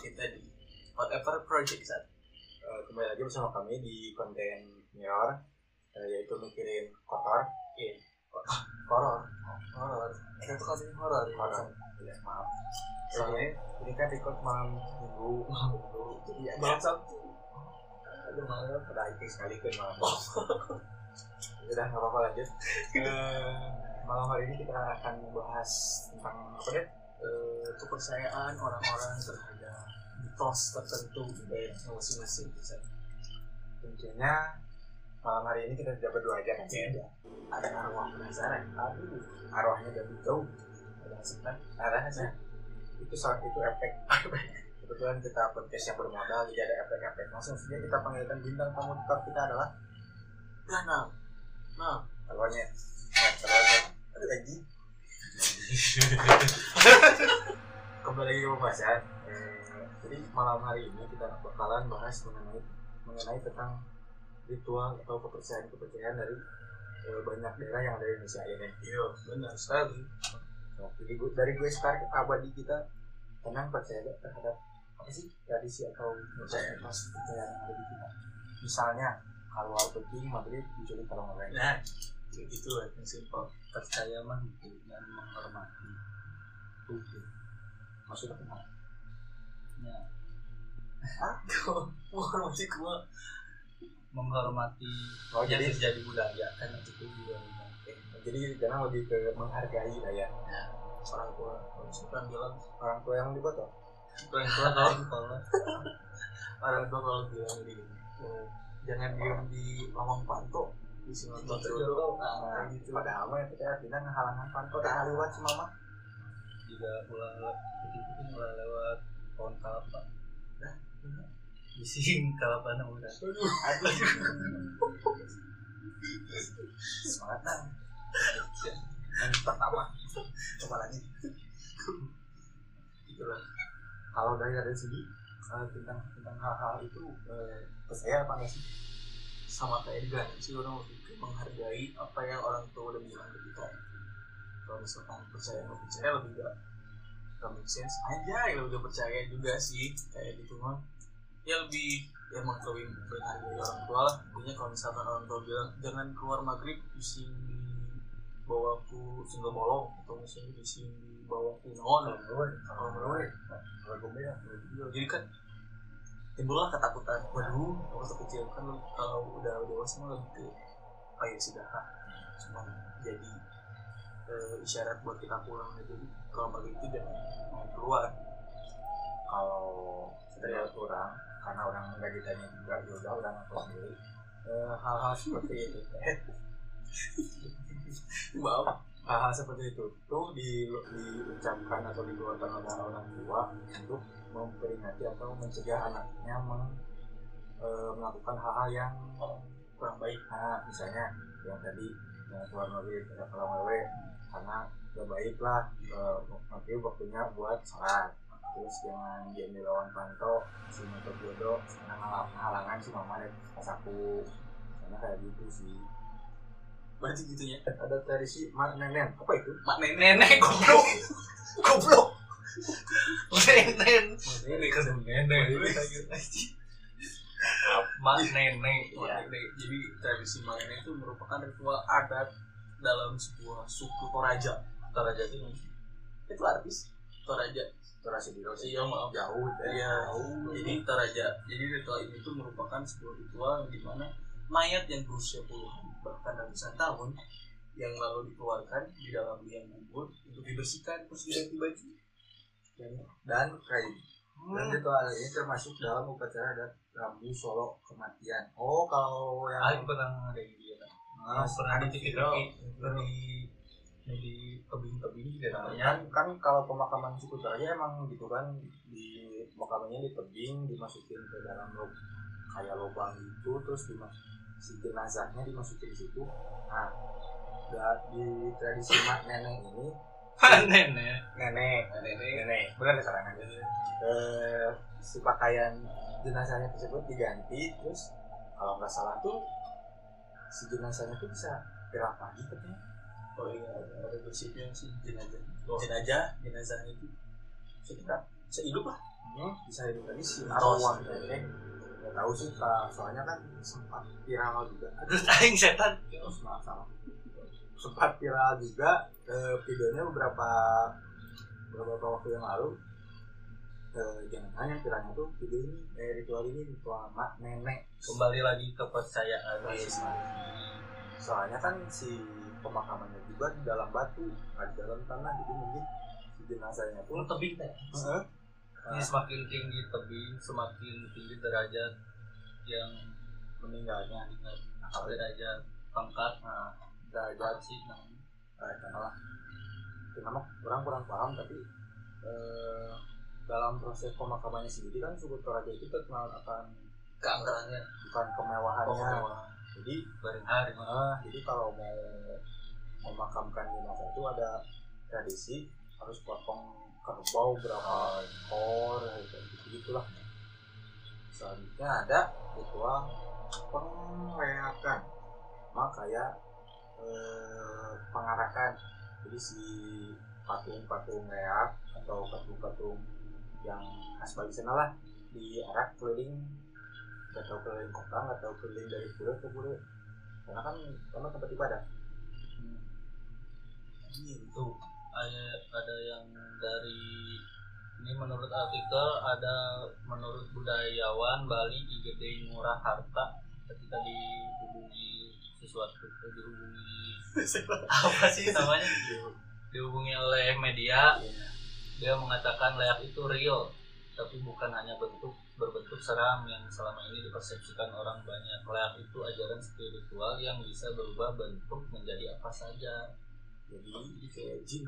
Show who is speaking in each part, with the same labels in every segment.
Speaker 1: kita di Whatever Project saat
Speaker 2: Eh, kembali lagi bersama kami di konten Mirror eh, yaitu mikirin kotor.
Speaker 1: Iya. horor, horor. Kita tuh kasih horor.
Speaker 2: horor. Ya maaf. Soalnya ini kan record malam minggu. Malam minggu jadi ya
Speaker 1: Malam Sabtu.
Speaker 2: aduh malam. Pada itu sekali kan malam. Udah nggak apa-apa lanjut. Eh, malam hari ini kita akan membahas tentang apa deh
Speaker 1: Eh, kepercayaan orang-orang terhadap mitos tertentu dari masing-masing. Bisa.
Speaker 2: tentunya malam hari ini kita tidak berdua aja kan
Speaker 1: Iya. Ada arwah penasaran.
Speaker 2: aduh arwahnya dari jauh
Speaker 1: Ada setan.
Speaker 2: arahnya itu soal itu efek kebetulan kita podcast yang bermodal jadi ada efek-efek langsung saja kita panggilkan bintang tamu tetap kita adalah
Speaker 1: Nah, nah, nah.
Speaker 2: calonnya nah, aduh lagi kembali lagi ke pembahasan Eh, jadi malam hari ini kita bakalan bahas mengenai mengenai tentang ritual atau kepercayaan kepercayaan dari eh, banyak daerah yang ada di Indonesia ini
Speaker 1: Iya, benar sekali.
Speaker 2: Nah, jadi gue, dari gue start abadi kita tenang percaya gak terhadap apa sih tradisi atau kepercayaan yang ada di kita. Misalnya kalau penting maghrib diculik kalau nggak
Speaker 1: Nah, lah, yang simpel.
Speaker 3: percaya mah itu dan menghormati Tuhan
Speaker 2: maksudnya kenapa?
Speaker 3: ya.
Speaker 1: Aku, menghormati gua.
Speaker 3: menghormati
Speaker 2: Oh jadi
Speaker 3: terjadi budaya kan itu juga.
Speaker 2: Jadi jangan lebih ke menghargai lah ya.
Speaker 1: Orang tua, kalau misalkan bilang,
Speaker 2: orang tua yang di botol.
Speaker 1: orang tua kalau orang tua kalau bilang di eh, jangan diem di lawang panto sini
Speaker 3: Panto
Speaker 1: jodoh
Speaker 2: Nah,
Speaker 1: gitu
Speaker 2: padahal mah kita artinya ngehalangan panto tak lewat si mama.
Speaker 3: juga ulah kan ulah lewat. Pohon kelapa
Speaker 1: Nah,
Speaker 3: bising kelapa na udah
Speaker 2: Semangat nah. Yang pertama coba lagi.
Speaker 1: itulah.
Speaker 2: Kalau dari dari sini eh, tentang tentang hal-hal itu eh, percaya apa enggak sih?
Speaker 1: sama kayak Edgar sih orang ke menghargai apa yang orang tua udah bilang ke kita kalau misalkan percaya nggak percaya lebih gak gak make sense. Aja ya udah percaya juga sih kayak gitu mah ya lebih ya lebih menghargai orang tua lah. Intinya kalau misalkan orang tua bilang jangan keluar maghrib bising di bawaku single bolong atau misalnya bising di bawaku naon kalau menurut jadi kan timbullah ketakutan. Waduh waktu kecil kan kalau udah dewasa mah lebih oh ya sudah ah, cuma jadi eh, isyarat buat kita pulang aja jadi kalau pagi itu jangan main keluar.
Speaker 2: Kalau dari orang karena orang nggak ditanya juga ya udah udah ngaku sendiri Eh, hal-hal seperti itu.
Speaker 1: Maaf.
Speaker 2: Hal-hal seperti itu tuh di, diucapkan atau dikeluarkan oleh orang tua untuk memperingati atau mencegah anaknya meng, eh, melakukan hal-hal yang
Speaker 1: kurang baik.
Speaker 2: Nah, misalnya yang tadi yang keluar ada kalau wewe karena gak baik lah eh, maghrib waktunya buat sholat. Terus jangan diam di lawan panto si motor jodoh karena halangan si mama pas aku. Karena kayak gitu sih.
Speaker 1: Berarti gitu ya
Speaker 2: ada tradisi mak nenek. Apa itu?
Speaker 1: Mak nenek nenek goblok. Goblok. Nenek.
Speaker 3: Ini kan nenek mak nenek
Speaker 1: Mak nenek. jadi tradisi mak nenek itu merupakan ritual adat dalam sebuah suku Toraja.
Speaker 3: Toraja itu
Speaker 1: itu artis. Toraja.
Speaker 2: Tradisi di Rosi
Speaker 1: iya maaf
Speaker 2: jauh deh
Speaker 1: Iya, jadi Toraja. Jadi ritual ini tuh merupakan sebuah ritual di mana mayat yang berusia puluhan bahkan ratusan tahun yang lalu dikeluarkan di dalam liang kubur untuk dibersihkan terus diganti baju.
Speaker 2: dan dan kayak dan ritual ini termasuk dalam upacara adat Rabu Solo kematian. Oh kalau yang
Speaker 3: Aing pernah ada di dia
Speaker 2: Ah,
Speaker 3: pernah di
Speaker 2: video.
Speaker 3: TV di di tebing-tebing juga namanya.
Speaker 2: kan kan kalau pemakaman suku Toraja emang gitu kan di pemakamannya di tebing dimasukin ke dalam lob kayak lubang gitu terus dimas si jenazahnya dimasukin di situ. Nah di tradisi mak nenek ini
Speaker 3: nenek.
Speaker 2: Nenek. Nenek. Nenek. Benar ya eh si pakaian jenazahnya tersebut diganti terus kalau nggak salah tuh si jenazahnya tuh bisa gerak lagi katanya.
Speaker 1: Oh iya ada bersihnya si jenazah. Jenazah jenazah itu sekitar sehidup lah.
Speaker 2: Hmm,
Speaker 1: bisa hidup lagi si
Speaker 2: taruhan kayaknya nggak tahu sih soalnya kan sempat viral juga.
Speaker 3: Terus aing setan.
Speaker 2: Terus maaf salah sempat viral juga eh, videonya beberapa beberapa waktu yang lalu. Eh, jangan hanya viralnya tuh video ini eh, ritual ini ritual mak nenek.
Speaker 3: Kembali lagi kepercayaan
Speaker 2: Yes, soalnya kan si pemakamannya juga di dalam batu nggak di dalam tanah jadi mungkin si jenazahnya tuh
Speaker 3: tebing teh.
Speaker 2: Heeh.
Speaker 3: ini semakin tinggi tebing semakin tinggi derajat yang
Speaker 2: meninggalnya
Speaker 3: derajat pangkat.
Speaker 2: Nah derajat
Speaker 3: sih nah,
Speaker 2: eh, lah itu nama kurang kurang paham tapi eh, dalam proses pemakamannya sendiri kan suku Toraja itu terkenal akan
Speaker 3: keangkerannya
Speaker 2: bukan kemewahannya. Jadi
Speaker 3: bareng hari
Speaker 2: eh, jadi kalau mau memakamkan jenazah itu ada tradisi harus potong kerbau berapa ekor gitu gitulah. Selanjutnya ada ritual pengereakan. Sama kayak eh, pengarakan jadi si patung-patung reak atau patung-patung yang khas Bali sana lah diarak keliling tahu keliling kota tahu keliling dari pura ke pura karena kan karena tempat ibadah.
Speaker 3: Itu ada ada yang dari ini menurut artikel ada menurut budayawan Bali igede murah harta ketika dihubungi sesuatu dihubungi. Apa sih namanya? Dihubungi oleh media. Dia mengatakan layak itu real tapi bukan hanya bentuk berbentuk seram yang selama ini dipersepsikan orang banyak. Layak itu ajaran spiritual yang bisa berubah bentuk menjadi apa saja.
Speaker 2: Jadi kayak jin.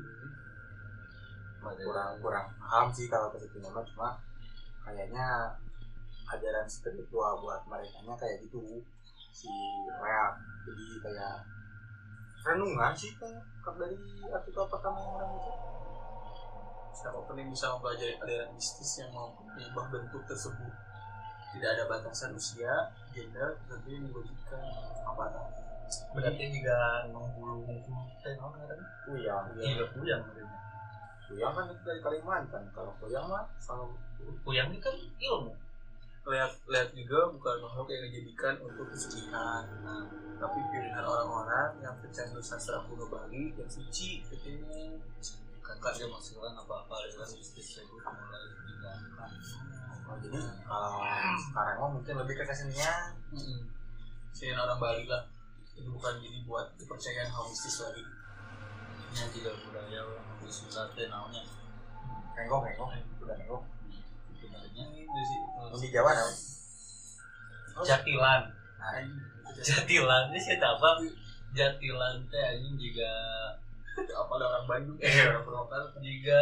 Speaker 2: Kurang kurang paham sih kalau ke situ nama cuma kayaknya ajaran spiritual buat mereka kayak gitu si reak jadi kayak renungan sih kayak kalau dari artikel pertama yang orang itu
Speaker 1: siapa pun yang bisa mempelajari aliran mistis yang mampu mengubah bentuk tersebut. Tidak ada batasan usia gender tapi mewujudkan apa?
Speaker 3: Berarti juga menghulu menghulu teh ngaranna?
Speaker 2: kuyang
Speaker 3: iya kuyang
Speaker 2: kuyang kan itu dari Kalimantan. Kalau kuyang mah kalau
Speaker 3: kuyang ini kan ilmu
Speaker 1: lihat lihat juga bukan makhluk yang dijadikan untuk kesucian nah, tapi pilihan orang-orang yang percaya sastra kuno Bali yang suci katanya
Speaker 3: kakak dia masalah apa apa aliran mistis saya mulai digaungkan
Speaker 2: oh, jadi kalau sekarang mah mungkin lebih ke kesenian.
Speaker 1: Sini orang Bali lah. Itu bukan jadi buat kepercayaan hal mistis lagi.
Speaker 3: Ini tidak budaya orang sudah teh naonnya
Speaker 2: renggong renggong udah renggong
Speaker 3: sebenarnya.
Speaker 2: Di Jawa nah
Speaker 3: jatilan.
Speaker 2: Nah,
Speaker 3: jatilan. Ini saya apa jatilan teh anjing juga
Speaker 1: apa orang Bandung?
Speaker 3: Eh.
Speaker 1: eh orang Purwakarta
Speaker 3: juga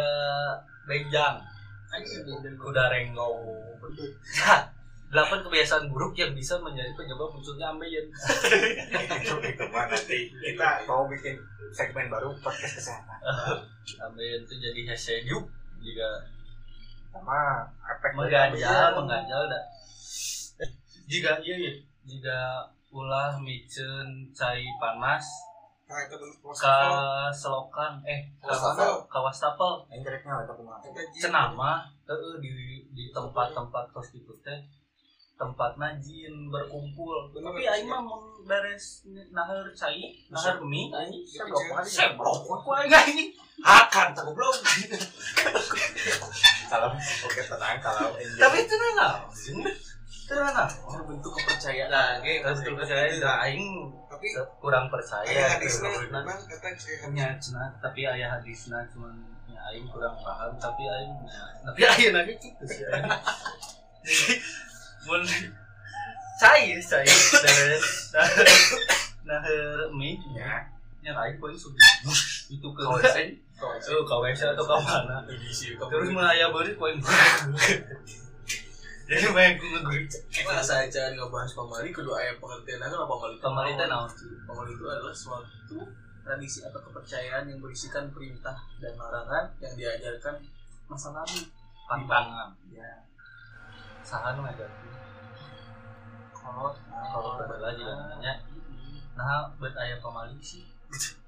Speaker 3: benjang.
Speaker 1: Anjing
Speaker 3: kuda renggong delapan kebiasaan buruk yang bisa menjadi penyebab munculnya ambeien.
Speaker 2: Itu itu nanti kita mau bikin segmen baru podcast kesehatan.
Speaker 3: Ambeien itu jadi hesediuk juga
Speaker 2: sama efek
Speaker 3: mengganjal mengganjal dah. Jika iya iya. Jika ulah micen cai panas.
Speaker 1: Nah itu bentuk
Speaker 3: ke selokan eh ke
Speaker 1: Wastafel.
Speaker 3: ke wastafel.
Speaker 2: Yang jeleknya itu kumaha
Speaker 3: cenama eh, di di tempat-tempat kos itu teh tempatna jin berkumpul.
Speaker 1: Bener,
Speaker 3: tapi aing mah mun beres nahar cai nahar mie aing
Speaker 2: seblok aja
Speaker 3: seblok ku aing anjing. Akan tak goblok.
Speaker 2: Kalau oke tenang kalau
Speaker 3: tapi itu nah itu nah
Speaker 1: itu bentuk kepercayaan.
Speaker 3: Nah gitu betul saya dah aing
Speaker 4: tapi
Speaker 3: kurang percaya.
Speaker 4: hadisnya
Speaker 3: Nah,
Speaker 4: memang kata saya
Speaker 3: nya cenah tapi ayah hadisna cuman ya aing kurang paham. Tapi aing ya, tapi aing lagi gitu sih mun cai cai beres nah mie
Speaker 2: ya.
Speaker 3: Nya aing poin sudah itu ke
Speaker 1: kau
Speaker 3: oh ka WC atau ka mana?
Speaker 1: Edisi
Speaker 3: terus mun aya beuri poin? Jadi main ku ngegurit
Speaker 1: Mana saja ngebahas pamali kedua ayat pengertian apa pamali itu
Speaker 3: Pamali teh
Speaker 1: naon?
Speaker 3: naon?
Speaker 1: Pamali itu adalah suatu tradisi atau kepercayaan yang berisikan perintah dan larangan yang diajarkan masa lalu.
Speaker 3: Pantangan
Speaker 1: ya
Speaker 3: saha nu ngajar
Speaker 1: kalau
Speaker 3: kalau berbeda juga nanya nah buat ayah pamali sih.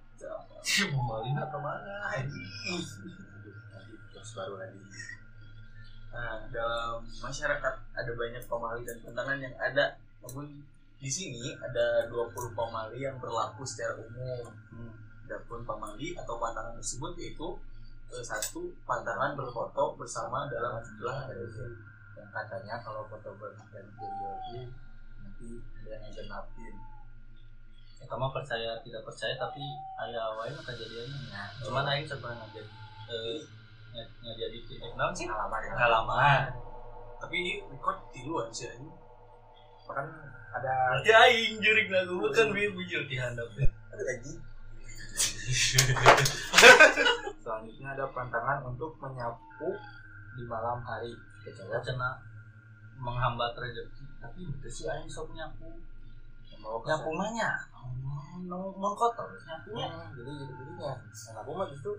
Speaker 3: Si pamali nak ke
Speaker 2: mana terus baru lagi.
Speaker 1: Nah, dalam masyarakat ada banyak pemali dan pantangan yang ada, namun di sini ada 20 pemali yang berlaku secara umum.
Speaker 3: Hmm.
Speaker 1: Adapun pemali atau pantangan tersebut yaitu eh, satu pantangan berfoto bersama dalam jumlah
Speaker 2: yang katanya kalau foto berganti itu nanti ada yang genapin
Speaker 3: Kita mah percaya tidak percaya tapi ayah awalnya kejadiannya.
Speaker 2: nah
Speaker 3: Cuman aing pernah ngajak eh nge- ngajadi titik naon sih?
Speaker 2: pengalaman ya
Speaker 3: Pengalaman.
Speaker 1: tapi ini record di luar sih ini.
Speaker 2: kan ada
Speaker 3: Berarti aing jurik lagu kan biar bujur di handap.
Speaker 2: ada lagi selanjutnya ada pantangan untuk menyapu di malam hari kecuali
Speaker 3: Cina menghambat rezeki. Tapi itu sih aing sok nyapu. Nyapu mah nya. Mau kotor nyapunya.
Speaker 2: Hmm, jadi jadi jadinya nah aku mah justru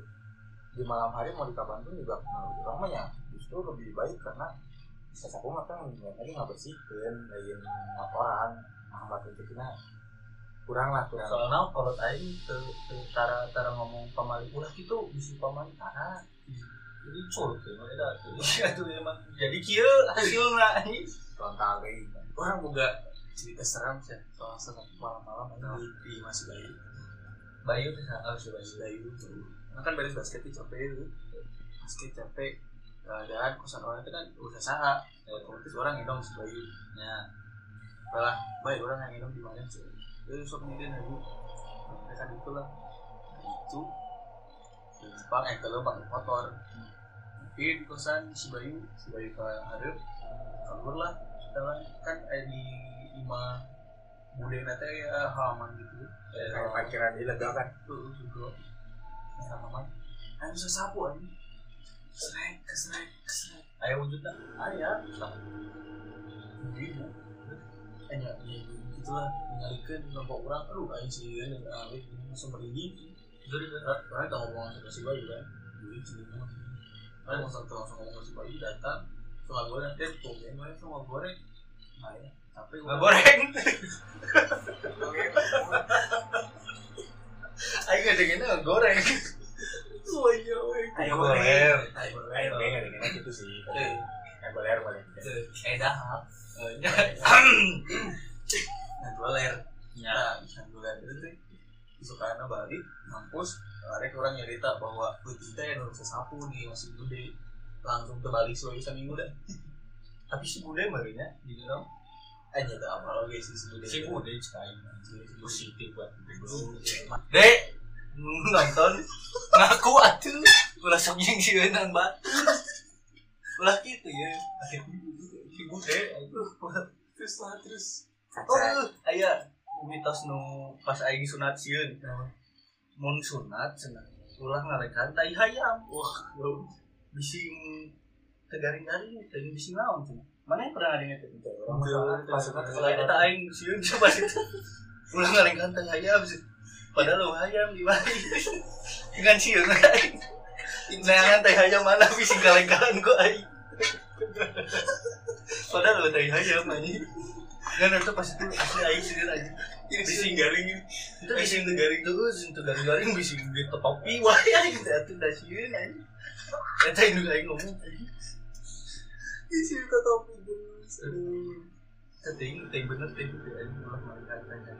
Speaker 2: di malam hari mau di kapan pun juga menurut orang mah ya justru lebih baik karena bisa sapu mah kan tadi nggak bersihkan lain laporan menghambat rezekinya. Kurang lah kurang.
Speaker 3: Soalnya kalau aing tara tara ngomong pamali ulah gitu bisa pamali tara jadi ada jadi hasilna anjing
Speaker 2: frontal lagi
Speaker 1: orang boga cerita seram sih soal satu malam-malam
Speaker 3: Nah.
Speaker 1: di, masih bayi
Speaker 3: bayu tuh harus bayu
Speaker 1: bayi itu Nah, kan beres basket itu capek itu basket capek keadaan kosan orang itu kan udah saha otomatis orang ngendong si bayi
Speaker 3: ya
Speaker 1: malah baik orang yang ngendong di mana sih itu sok nyidin aja mereka itu lah itu Jepang eh kalau pakai motor di kosan si bayu si bayu ke hareup kabur lah jalan kan eh, di lima bude nate ya halaman gitu
Speaker 2: kayak parkiran ilegal kan
Speaker 1: tuh juga mama ayo bisa sapu aja kesrek kesrek kesrek
Speaker 3: ayo wujudnya
Speaker 1: ayah ibu hanya ya gitu lah mengalihkan kelompok orang aduh ayo sih kan alih langsung merinding jadi orang tak ngomong sama si bayu kan jadi sini orang langsung langsung ngomong sama si bayu datang soal goreng dia tuh yang lain sama goreng nah ya tapi
Speaker 3: nggak goreng ayo nggak dengerin nggak goreng.
Speaker 1: Semuanya weh
Speaker 2: ayo
Speaker 3: goler.
Speaker 1: ayo
Speaker 2: ayo
Speaker 1: goler
Speaker 2: pengen dengan gitu sih.
Speaker 1: Eh.
Speaker 2: Ayo goler boleh.
Speaker 1: Eh dahap nah goler
Speaker 3: ya
Speaker 1: Nah, bisa goler itu tuh kesukaan balik mampus ada orang nyerita bahwa kita yang harus sapu nih masih gede. Langsung terbalik sebagai seminggu dah.
Speaker 3: Tapi si bude marinya gitu dong
Speaker 1: aja tuh apa lagi sih si bude.
Speaker 3: Si sekali
Speaker 1: Si bude.
Speaker 3: positif buat dek! Nonton ngaku atuh ulah sok yang si Wenan batu ulah gitu ya. Si aduh
Speaker 1: terus lah terus.
Speaker 3: Oh aya mitos nu pas aing sunat sieun mun sunat cenah ulah ngarekan tai hayam.
Speaker 1: Wah bro.
Speaker 3: Bising tegaring-garing teuing bising naon cenah mana yang pernah ada itu
Speaker 2: orang masalah.
Speaker 3: Selain itu aing sieun coba situ ulah ngarekan tai hayam padahal lu hayam di mana dengan sieun aing Nangan teh hayam mana? Bising kaleng-kaleng gua aing padahal lu teh hayam anjing dan itu pas itu asli aing sendiri aja bising garing. Itu bising teu garing. terus itu garing-garing bising di topi wae aing teh atuh da sieun anjing. Eta induk aing ngomong
Speaker 1: isi kita topi terus.
Speaker 3: Ting, ting bener ting itu aing ulah melihat tanya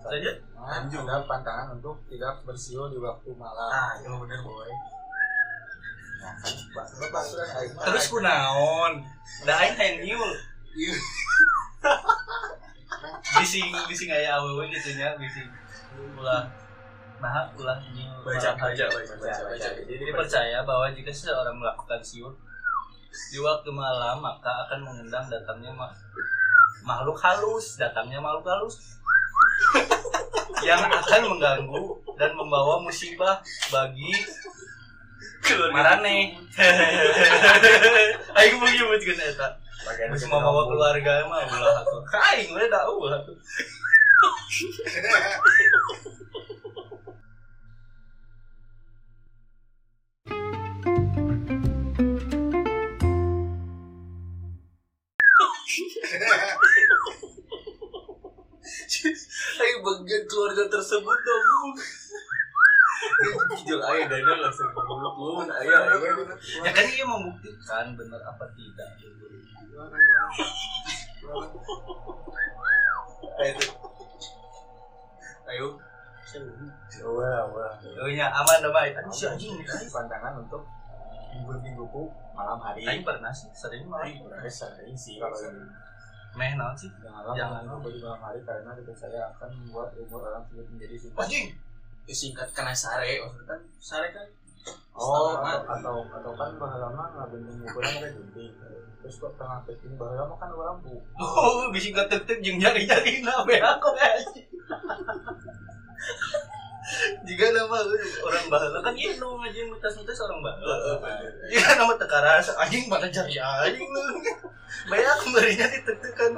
Speaker 3: saja?
Speaker 2: Lanjut ada pantangan untuk tidak bersiul di waktu malam.
Speaker 1: Ah itu bener boy.
Speaker 2: Nah kan
Speaker 3: terus kunaon? Da aing nyiul bising bising aya awewe gitu nya bising. Ulah. Nah ulah
Speaker 1: baca baca baca baca baca.
Speaker 3: Jadi percaya bahwa jika seseorang melakukan siul di waktu malam maka akan mengundang datangnya ma- makhluk halus, datangnya makhluk halus. Yang akan mengganggu dan membawa musibah bagi marane. Aing mau nyebutkeun eta.
Speaker 2: Bagian
Speaker 3: Geus bawa keluarga mah ulah atuh. Aing we da ulah.
Speaker 1: Ayo bagian keluarga tersebut dong jual ayah dana langsung goblok lu ayah
Speaker 3: ya kan dia membuktikan benar apa tidak
Speaker 1: Ayo tuh. ayo.
Speaker 2: Wah wah
Speaker 3: oh ya aman dah baik aduh si anjing
Speaker 2: pandangan untuk minggu mingguku malam hari
Speaker 3: Aing pernah sih sering
Speaker 2: Sebenarnya sering sih. Kalau
Speaker 3: meh naon sih. Jangan.
Speaker 2: malam bagi malam hari karena itu saya akan membuat umur orang menjadi singkat
Speaker 3: anjing
Speaker 1: Ya, singkat karena sare maksudnya kan sare kan
Speaker 2: Oh,
Speaker 1: setengah.
Speaker 2: atau, atau atau kan bahwa lama nggak benting ukuran kayak gunting. Terus kok tengah ini bahwa lama kan orang bu.
Speaker 3: oh bisa nggak tek tek jeung nyari nyari nabe aku anjing jika nama orang bahala kan ini aja mitas mitas orang bahala jika nama tekaras anjing mana cari anjing lu. Banyak aku berinya ditek-tekan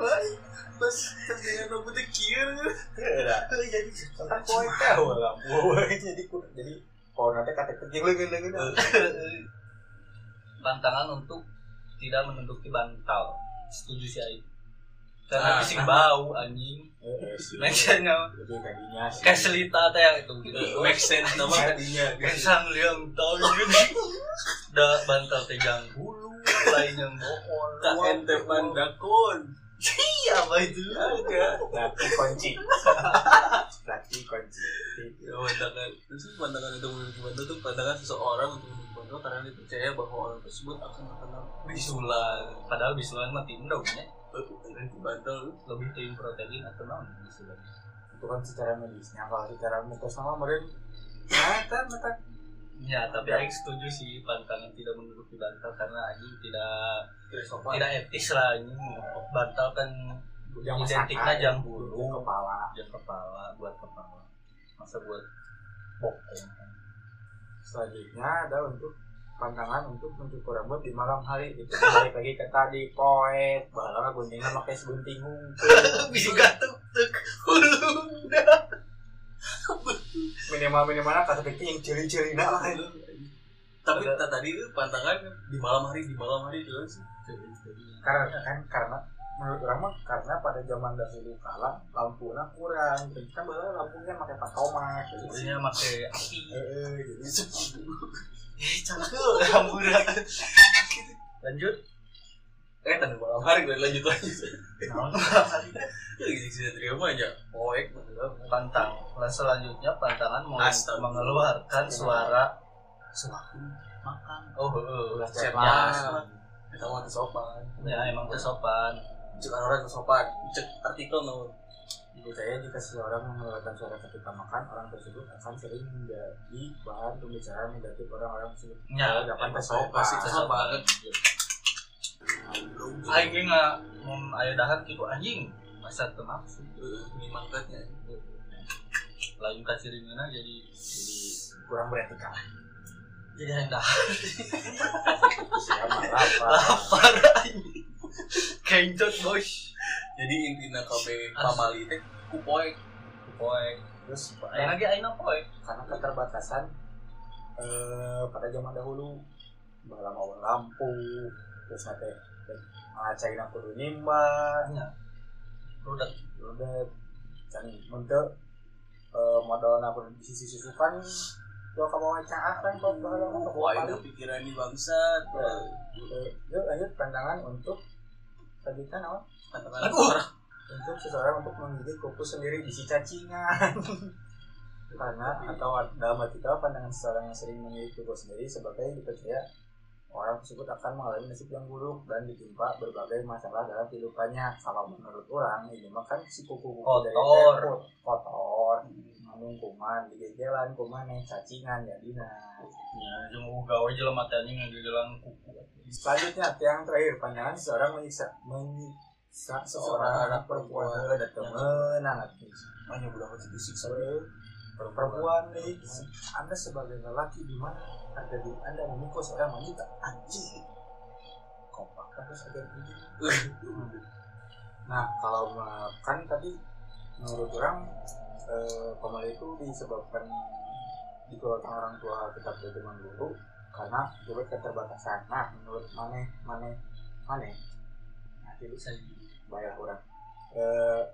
Speaker 1: pas terdengar rambutnya kieu
Speaker 3: jadi
Speaker 2: Kan poin tahu lah. Jadi jadi kalau nanti kata kecil lagi lagi.
Speaker 3: tantangan untuk tidak menduduki bantal. Setuju sih Aing karena
Speaker 1: Ah.
Speaker 3: bising bau anjing.
Speaker 2: Eh, sih.
Speaker 3: kayak selita teh yang itu gitu.
Speaker 1: Make sense nama tadinya
Speaker 3: Kesang liang tahun gini Da bantal tegang bulu Lain yang bohong
Speaker 1: tak ente pandakon
Speaker 3: Iya apa itu
Speaker 1: agak
Speaker 2: Laki kunci. Laki kunci.
Speaker 1: ya pandangan terus pandangan untuk memiliki bantal itu pandangan seseorang untuk memiliki karena bahwa orang tersebut akan terkena
Speaker 3: Bisulan Padahal bisulan mah tindau ya
Speaker 1: bantal
Speaker 3: Lebih tim protein atau non bisulan
Speaker 2: Itu kan secara medisnya. Kalau secara mitos sama meren. Nah, kan kan.
Speaker 3: Ya tapi Aing setuju sih Pantangan tidak menduduki bantal Karena anjing tidak
Speaker 1: sopan.
Speaker 3: Tidak etis lah anjing. Bantal kan Identiknya jam bulu.
Speaker 2: Yang kepala.
Speaker 3: Jam kepala Buat kepala. Masa buat bokong
Speaker 2: Selanjutnya ada untuk pantangan untuk mencukur rambut di malam hari itu balik lagi ke tadi poet. Bahwa guntingnya pakai segunting
Speaker 3: Bisa gatuk tuk Hulu
Speaker 2: minimal minimalnya kata kecil yang nah lah itu.
Speaker 1: Tapi ta- tadi itu pantangan di malam hari di malam hari itu sih.
Speaker 2: Karena kan karena menurut orang mah karena pada zaman dahulu kala lampunya kurang. Jadi kan bahwa lampunya pakai patomat. Jadi
Speaker 3: Jadinya pakai api.
Speaker 2: Eh, eh, jadi
Speaker 3: Eh, cangkel hamburan. Lanjut.
Speaker 1: Eh tadi malam hari gue lanjut lagi gitu sih terima aja poek
Speaker 3: Pantang. Nah, selanjutnya pantangan meng-
Speaker 1: Astaga.
Speaker 3: mengeluarkan suara sewaktu makan. Oh, heeh.
Speaker 2: udah
Speaker 1: Chat
Speaker 2: chat
Speaker 1: mas.
Speaker 2: lah
Speaker 1: kita mau sopan
Speaker 3: Ya, emang kesopan.
Speaker 1: cek orang sopan cek artikel no
Speaker 2: Dipercaya jika seseorang mengeluarkan suara ketika makan, orang tersebut akan sering menjadi bahan pembicaraan negatif orang-orang tersebut.
Speaker 3: Ya,
Speaker 2: dapat kesopan.
Speaker 1: pasti
Speaker 3: kesopan. Aing ge nggak mun aya dahar kitu anjing. Masa teu nafsu.
Speaker 1: ini mangkatnya
Speaker 3: Lain kaciringeuna jadi
Speaker 2: Jadi kurang beretika.
Speaker 3: jadi hayang dahar.
Speaker 2: Saya marah Pak.
Speaker 3: Lapar anjing. Kencot bos.
Speaker 1: jadi intinya KB pamali teh ku poek
Speaker 3: Poek.
Speaker 2: Terus
Speaker 3: Aya lagi ayeuna poek.
Speaker 2: karena keterbatasan eh, pada zaman dahulu mau lampu terus nanti ngacain kudu nimba
Speaker 3: Nya. Rudak.
Speaker 2: udah can untuk eh, modal aku di sisi susukan lo kamu wawancara kan kok bahwa mau
Speaker 1: itu pikiran di bangsat
Speaker 2: yuk lanjut pandangan untuk kan apa?
Speaker 1: Orang
Speaker 2: untuk seseorang untuk menggigit kuku sendiri di si cacingan. Karena atau dalam arti pandangan seseorang yang sering menggigit kuku sendiri sebagai dipercaya orang tersebut akan mengalami nasib yang buruk dan ditimpa berbagai masalah dalam kehidupannya. Kalau menurut orang ini mah kan si kuku-kuku dari
Speaker 3: Kotor.
Speaker 2: kotor ngandung kuman digegelan kuman yang cacingan jadi nah
Speaker 3: Ya, jeung gawe jelema teh anjing ngagegelan kuku.
Speaker 2: selanjutnya yang terakhir pandangan seseorang menyiksa menyiksa seorang anak perempuan. ada temen anak
Speaker 1: hanya budak disiksa
Speaker 2: perempuan nih anda sebagai lelaki di mana ada di anda memikul seorang wanita anjing. Kompak terus ada nah kalau ma- kan tadi menurut orang eh, itu disebabkan dikeluarkan orang tua tetap dari dulu karena juga keterbatasan. Nah menurut mana mana mana nah itu
Speaker 3: Saya
Speaker 2: bayar orang. Eh,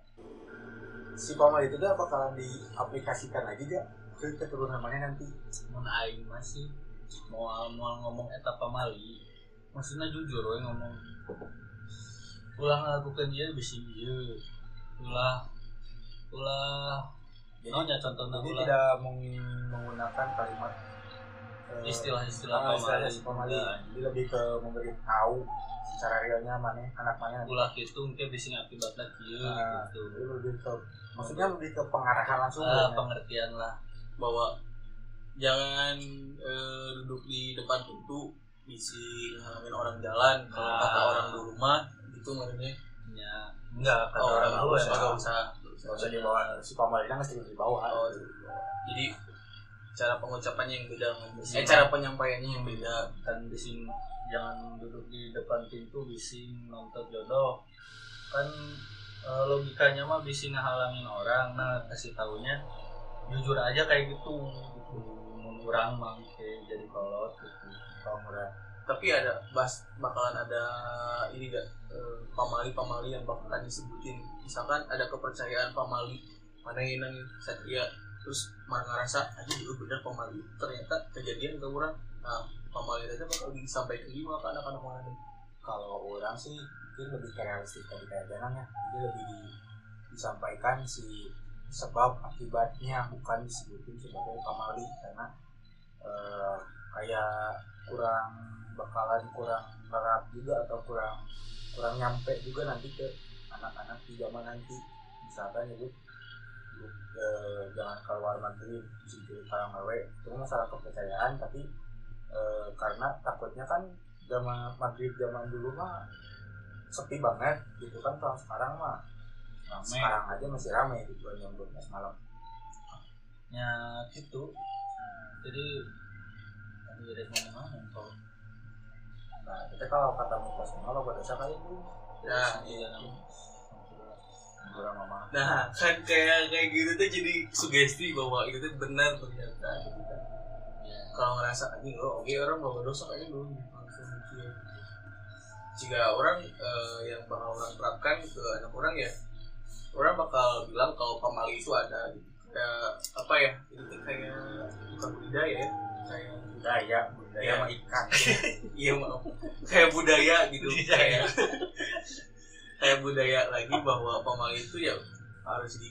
Speaker 2: si pamal itu tuh bakalan diaplikasikan lagi gak ke keturunan mana nanti?
Speaker 3: Mun aing masih mau mau ngomong eta pamali. Maksudnya jujur we ngomong. Ulah ngelakukan dia bisa ieu. Ulah ulah
Speaker 2: jadi,
Speaker 3: naonnya contohnya
Speaker 2: jadi
Speaker 3: ulah?
Speaker 2: tidak meng- menggunakan kalimat eh,
Speaker 3: istilah-istilah
Speaker 2: ah, istilahnya
Speaker 3: pamali
Speaker 2: si pamali.
Speaker 3: Ulah.
Speaker 2: jadi lebih ke memberi tahu secara realnya mana anak mana.
Speaker 3: Ulah gitu mungkin bisa ngakibatnya kieu
Speaker 2: Nah,
Speaker 3: gitu.
Speaker 2: lebih ke maksudnya lebih ke pengarahan langsung
Speaker 3: ah,
Speaker 2: ya.
Speaker 3: pengertian lah.
Speaker 1: Bahwa jangan eh, duduk di depan pintu bisi ngalamin orang jalan. Kalau
Speaker 3: Ah.
Speaker 1: kata orang dulu mah gitu maksudnya.
Speaker 3: Ya enggak kata
Speaker 1: oh,
Speaker 3: orang
Speaker 1: nggak
Speaker 3: dulu
Speaker 1: usah
Speaker 3: ya.
Speaker 1: nggak usah.
Speaker 2: Gak usah dibawa si pamalina mesti di bawah.
Speaker 1: Oh, jadi cara pengucapannya yang beda eh cara penyampaiannya yang beda.
Speaker 3: Kan bising jangan duduk di depan pintu bising nonton jodoh. Kan eh, logikanya mah bising ngehalangin orang. Nah kasih taunya jujur aja kayak gitu gitu mah kayak jadi kolot gitu
Speaker 2: murah
Speaker 1: tapi ada bas bakalan ada ini gak pamali pamali yang bakalan disebutin. Misalkan ada kepercayaan pamali mana yang satria terus mana ngerasa aja itu bener pamali. Ternyata kejadian ke orang nah pamali itu bakal disampaikan gimana ke anak-anak mana
Speaker 2: kalau orang sih mungkin lebih ke realistis tadi kayak Danang ya. Jadi lebih di- disampaikan si sebab akibatnya bukan disebutin sebagai pamali. Karena eh, kayak kurang bakalan kurang merap juga atau kurang kurang nyampe juga nanti ke anak-anak di zaman nanti. Misalkan nyebut nyebut, eh, jangan keluar negeri di situ kalau ngewe itu masalah kepercayaan tapi eh, karena takutnya kan zaman maghrib zaman dulu mah sepi banget gitu kan kalau sekarang mah
Speaker 3: rame.
Speaker 2: sekarang aja masih ramai gitu kan jam 12 malam.
Speaker 3: Ya gitu jadi tadi ada mana mana kalau
Speaker 2: nah kita kalau kata mitos kalau pada saat kali itu?
Speaker 1: Ya
Speaker 3: iya
Speaker 2: kurang mama.
Speaker 1: Nah kan kayak kayak gitu tuh jadi sugesti bahwa itu tuh benar ternyata gitu kan.
Speaker 3: Ya
Speaker 1: kalau ngerasa ini oh oke orang bawa dosa kayaknya dulu langsung mikir. Jika orang eh, yang bakal orang terapkan ke anak orang ya orang bakal bilang kalau pamali itu ada gitu. Kayak apa ya itu kayak bukan budaya ya kayak
Speaker 2: budaya budaya
Speaker 1: Iya.
Speaker 2: sama ikan.
Speaker 1: Iya maaf. Kayak budaya gitu kayak kayak budaya lagi bahwa pamali itu ya harus di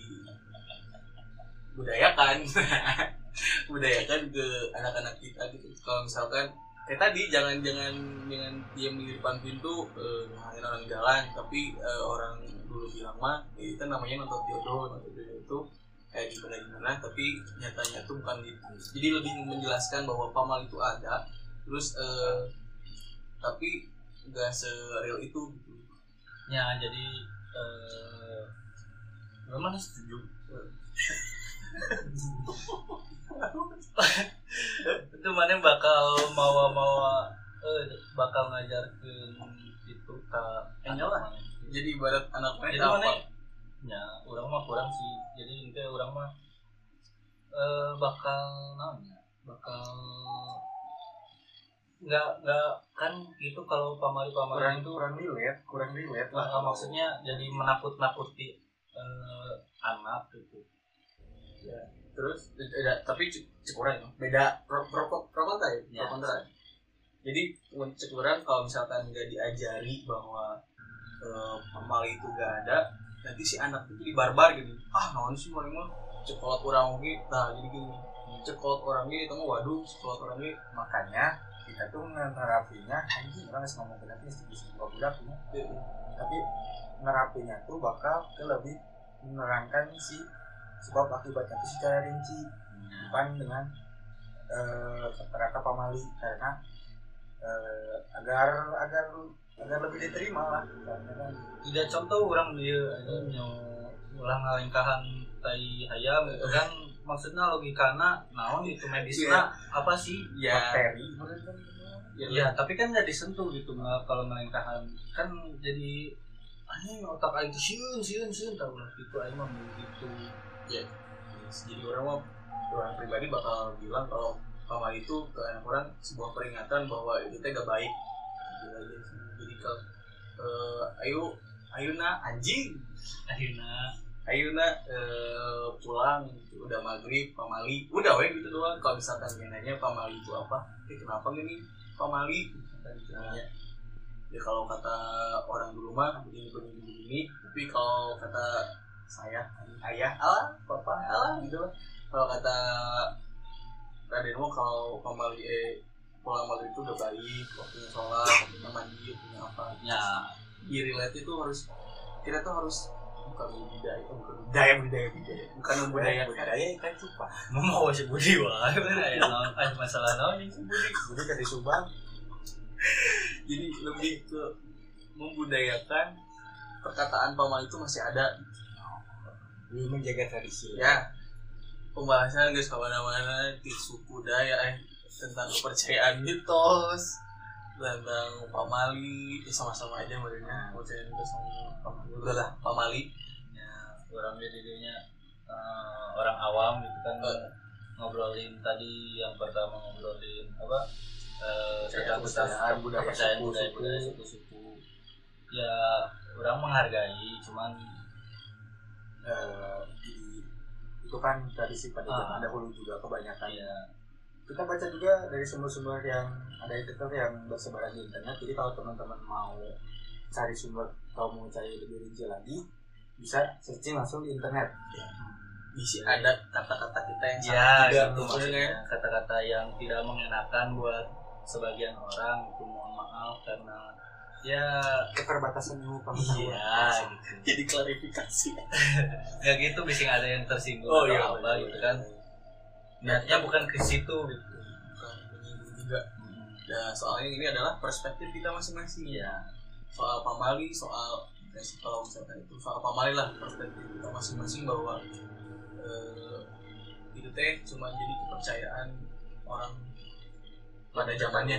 Speaker 1: budayakan. Budayakan ke anak-anak kita gitu. Kalau misalkan kayak tadi jangan jangan jangan diam di depan pintu eh, orang jalan. Tapi eh, orang dulu bilang mah eh, itu namanya nonton jodoh nonton jodoh itu kayak gimana gimana tapi nyatanya tuh bukan gitu. Jadi lebih menjelaskan bahwa pamal itu ada terus eh, tapi nggak sereal itu gitu.
Speaker 3: Ya jadi eh memang setuju? Itu mana bakal mawa mawa eh bakal ngajarkeun itu ke
Speaker 1: lah. jadi ibarat anak
Speaker 3: jadi
Speaker 1: apa
Speaker 3: ya orang mah kurang sih jadi itu orang mah eh bakal namanya bakal nggak nggak kan gitu kalau pamali pamali
Speaker 2: kurang
Speaker 3: itu
Speaker 2: kurang relate kurang relate
Speaker 3: Nah,
Speaker 2: lah
Speaker 3: maksudnya jadi menakut-nakuti eh, anak gitu.
Speaker 1: terus ada tapi cek cek orang ya. beda pro pro pro, pro kontra ya
Speaker 3: Ya.
Speaker 1: pro kontra jadi mun cek orang kalau misalkan nggak diajari bahwa eh, pamali itu gak ada nanti si anak itu jadi barbar gitu. Ah naon sih mana mah cekolot orang oke nah jadi gini. Cekolot orang ini mah waduh cekolot orang ini
Speaker 2: makanya kita tuh nerapinya anjing orang ngomong nanti bisa gua bilang ya. tapi nerapinya tuh bakal ke lebih menerangkan si sebab akibatnya itu secara rinci. Bukan dengan eh, kata-kata pamali karena eh, agar agar agar lebih diterima lah. Kan
Speaker 3: Tidak contoh orang dia aja nyo ulang ngalengkahan tai hayam itu kan. Maksudnya logikana naon itu medisna apa sih?
Speaker 1: ya
Speaker 2: bakteri.
Speaker 1: Ya,
Speaker 3: Ya, tapi kan nggak disentuh gitu kalau ngelengkahan kan jadi anjing otak aing tuh sieun sieun sieun tahu lah gitu aing mah begitu.
Speaker 1: jadi orang mah orang pribadi bakal bilang kalau pamali itu ke anak orang sebuah peringatan bahwa itu teh gak baik. Gitu aja sih. Jadi kalau eh, ayo ayo na anjing.
Speaker 3: Akhirnya
Speaker 1: Ayeuna eh, pulang gitu, udah maghrib pamali. Udah we gitu doang. Kalau misalkan dia nanya pamali itu apa? Eh kenapa gini pamali. Ya kalau kata orang dulu mah begini begini begini tapi kalau kata saya ayah alah papa alah gitu lah. Kalau kata Raden mau kalau pamali eh pulang maghrib itu udah baik waktunya sholat waktunya mandi waktunya apa.
Speaker 3: Ya.
Speaker 1: Di relate itu harus kita tuh harus bukan budidaya bukan budaya budaya budaya bukan membudayakan
Speaker 2: budaya kan cupah
Speaker 3: mau si Budi wah bener ya. Ah masalah naon ini si Budi.
Speaker 2: Kan di Subang.
Speaker 1: Jadi lebih ke membudayakan perkataan pamal itu masih ada.
Speaker 2: Ini menjaga tradisi.
Speaker 1: Ya. Pembahasan guys ke mana-mana di suku daya eh tentang kepercayaan mitos tentang pamali ya sama-sama aja mereka kepercayaan mitos sama pamali. Udah lah pamali.
Speaker 3: Ya orang jadi dirinya eh, orang awam gitu kan
Speaker 1: Eh.
Speaker 3: ngobrolin tadi yang pertama ngobrolin apa eh, tentang
Speaker 2: kepercayaan budaya
Speaker 3: budaya
Speaker 2: suku.
Speaker 3: budaya suku-suku ya orang menghargai cuman
Speaker 2: Eh, di- itu kan tradisi pada zaman dahulu juga kebanyakan.
Speaker 3: Ya
Speaker 2: kita baca juga dari sumber-sumber yang ada artikel yang bersebaran di internet. Jadi kalau teman-teman mau cari sumber atau mau cari lebih rinci lagi bisa searching langsung di internet.
Speaker 1: Bisa ada kata-kata kita yang
Speaker 3: ya
Speaker 1: tidak
Speaker 3: gitu
Speaker 1: maksudnya.
Speaker 3: kata-kata yang tidak mengenakan buat sebagian orang itu mohon maaf karena ya
Speaker 2: keterbatasan ilmu pengetahuan.
Speaker 3: Iya gitu.
Speaker 1: Jadi klarifikasi.
Speaker 3: Ya gitu bisa ada yang tersinggung
Speaker 1: Oh,
Speaker 3: atau
Speaker 1: iya,
Speaker 3: apa
Speaker 1: iya,
Speaker 3: gitu kan niatnya bukan ke situ gitu
Speaker 1: bukan menyinggung juga ya soalnya ini adalah perspektif kita masing-masing
Speaker 3: iya
Speaker 1: soal pamali soal ya kalau misalkan itu soal pamali lah perspektif kita masing-masing bahwa eh, itu teh cuma jadi kepercayaan orang pada zamannya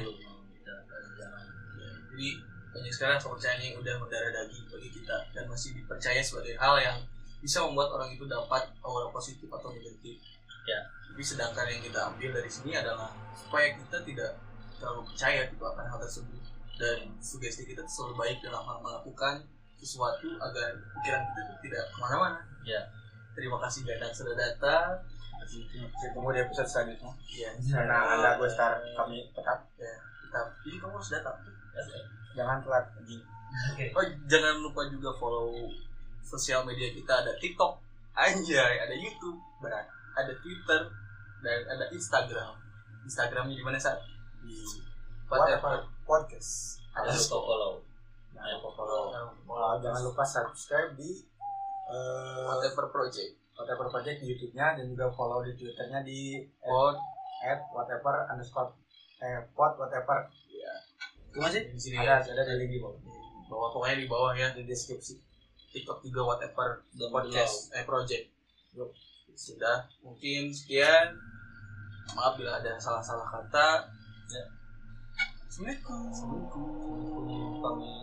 Speaker 3: Ya, zaman.
Speaker 1: Ya, jadi banyak sekarang kepercayaan yang udah mendarah daging bagi kita dan masih dipercaya sebagai hal yang bisa membuat orang itu dapat aura positif atau negatif.
Speaker 3: Ya.
Speaker 1: Tapi sedangkan yang kita ambil dari sini adalah supaya kita tidak terlalu percaya gitu akan hal tersebut. Dan sugesti kita selalu baik dalam hal melakukan sesuatu agar pikiran kita tuh tidak ke mana-mana.
Speaker 3: Ya.
Speaker 1: Terima kasih Gadang sudah datang.
Speaker 2: Saya tunggu di episode selanjutnya.
Speaker 1: Iya.
Speaker 2: karena anda gue star kami tetap.
Speaker 1: Kita, jadi kamu harus datang.
Speaker 2: jangan telat anjing
Speaker 3: Oke.
Speaker 1: Oh jangan lupa juga follow sosial media kita. Ada TikTok, anjay, ada YouTube, berat, ada Twitter, dan ada Instagram. Instagramnya di mana saat?
Speaker 2: di
Speaker 1: Whatever.
Speaker 2: podcast
Speaker 3: Jangan lupa follow
Speaker 2: jangan lupa follow
Speaker 1: Jangan
Speaker 2: jangan lupa subscribe di uh,
Speaker 1: Whatever Project.
Speaker 2: whatever project di YouTube-nya dan juga follow di Twitternya di
Speaker 1: Oh,
Speaker 2: at whatever underscore eh pot whatever
Speaker 3: itu masih
Speaker 1: di sini
Speaker 2: ada
Speaker 1: ya.
Speaker 2: ada di link di bawah
Speaker 1: Bawah pokoknya di bawah ya
Speaker 2: di deskripsi
Speaker 1: TikTok juga Whatever Podcast eh Project.
Speaker 2: Yup
Speaker 1: sudah mungkin sekian maaf bila ada salah-salah kata
Speaker 3: ya.
Speaker 1: Assalamualaikum
Speaker 3: Assalamualaikum, Assalamualaikum.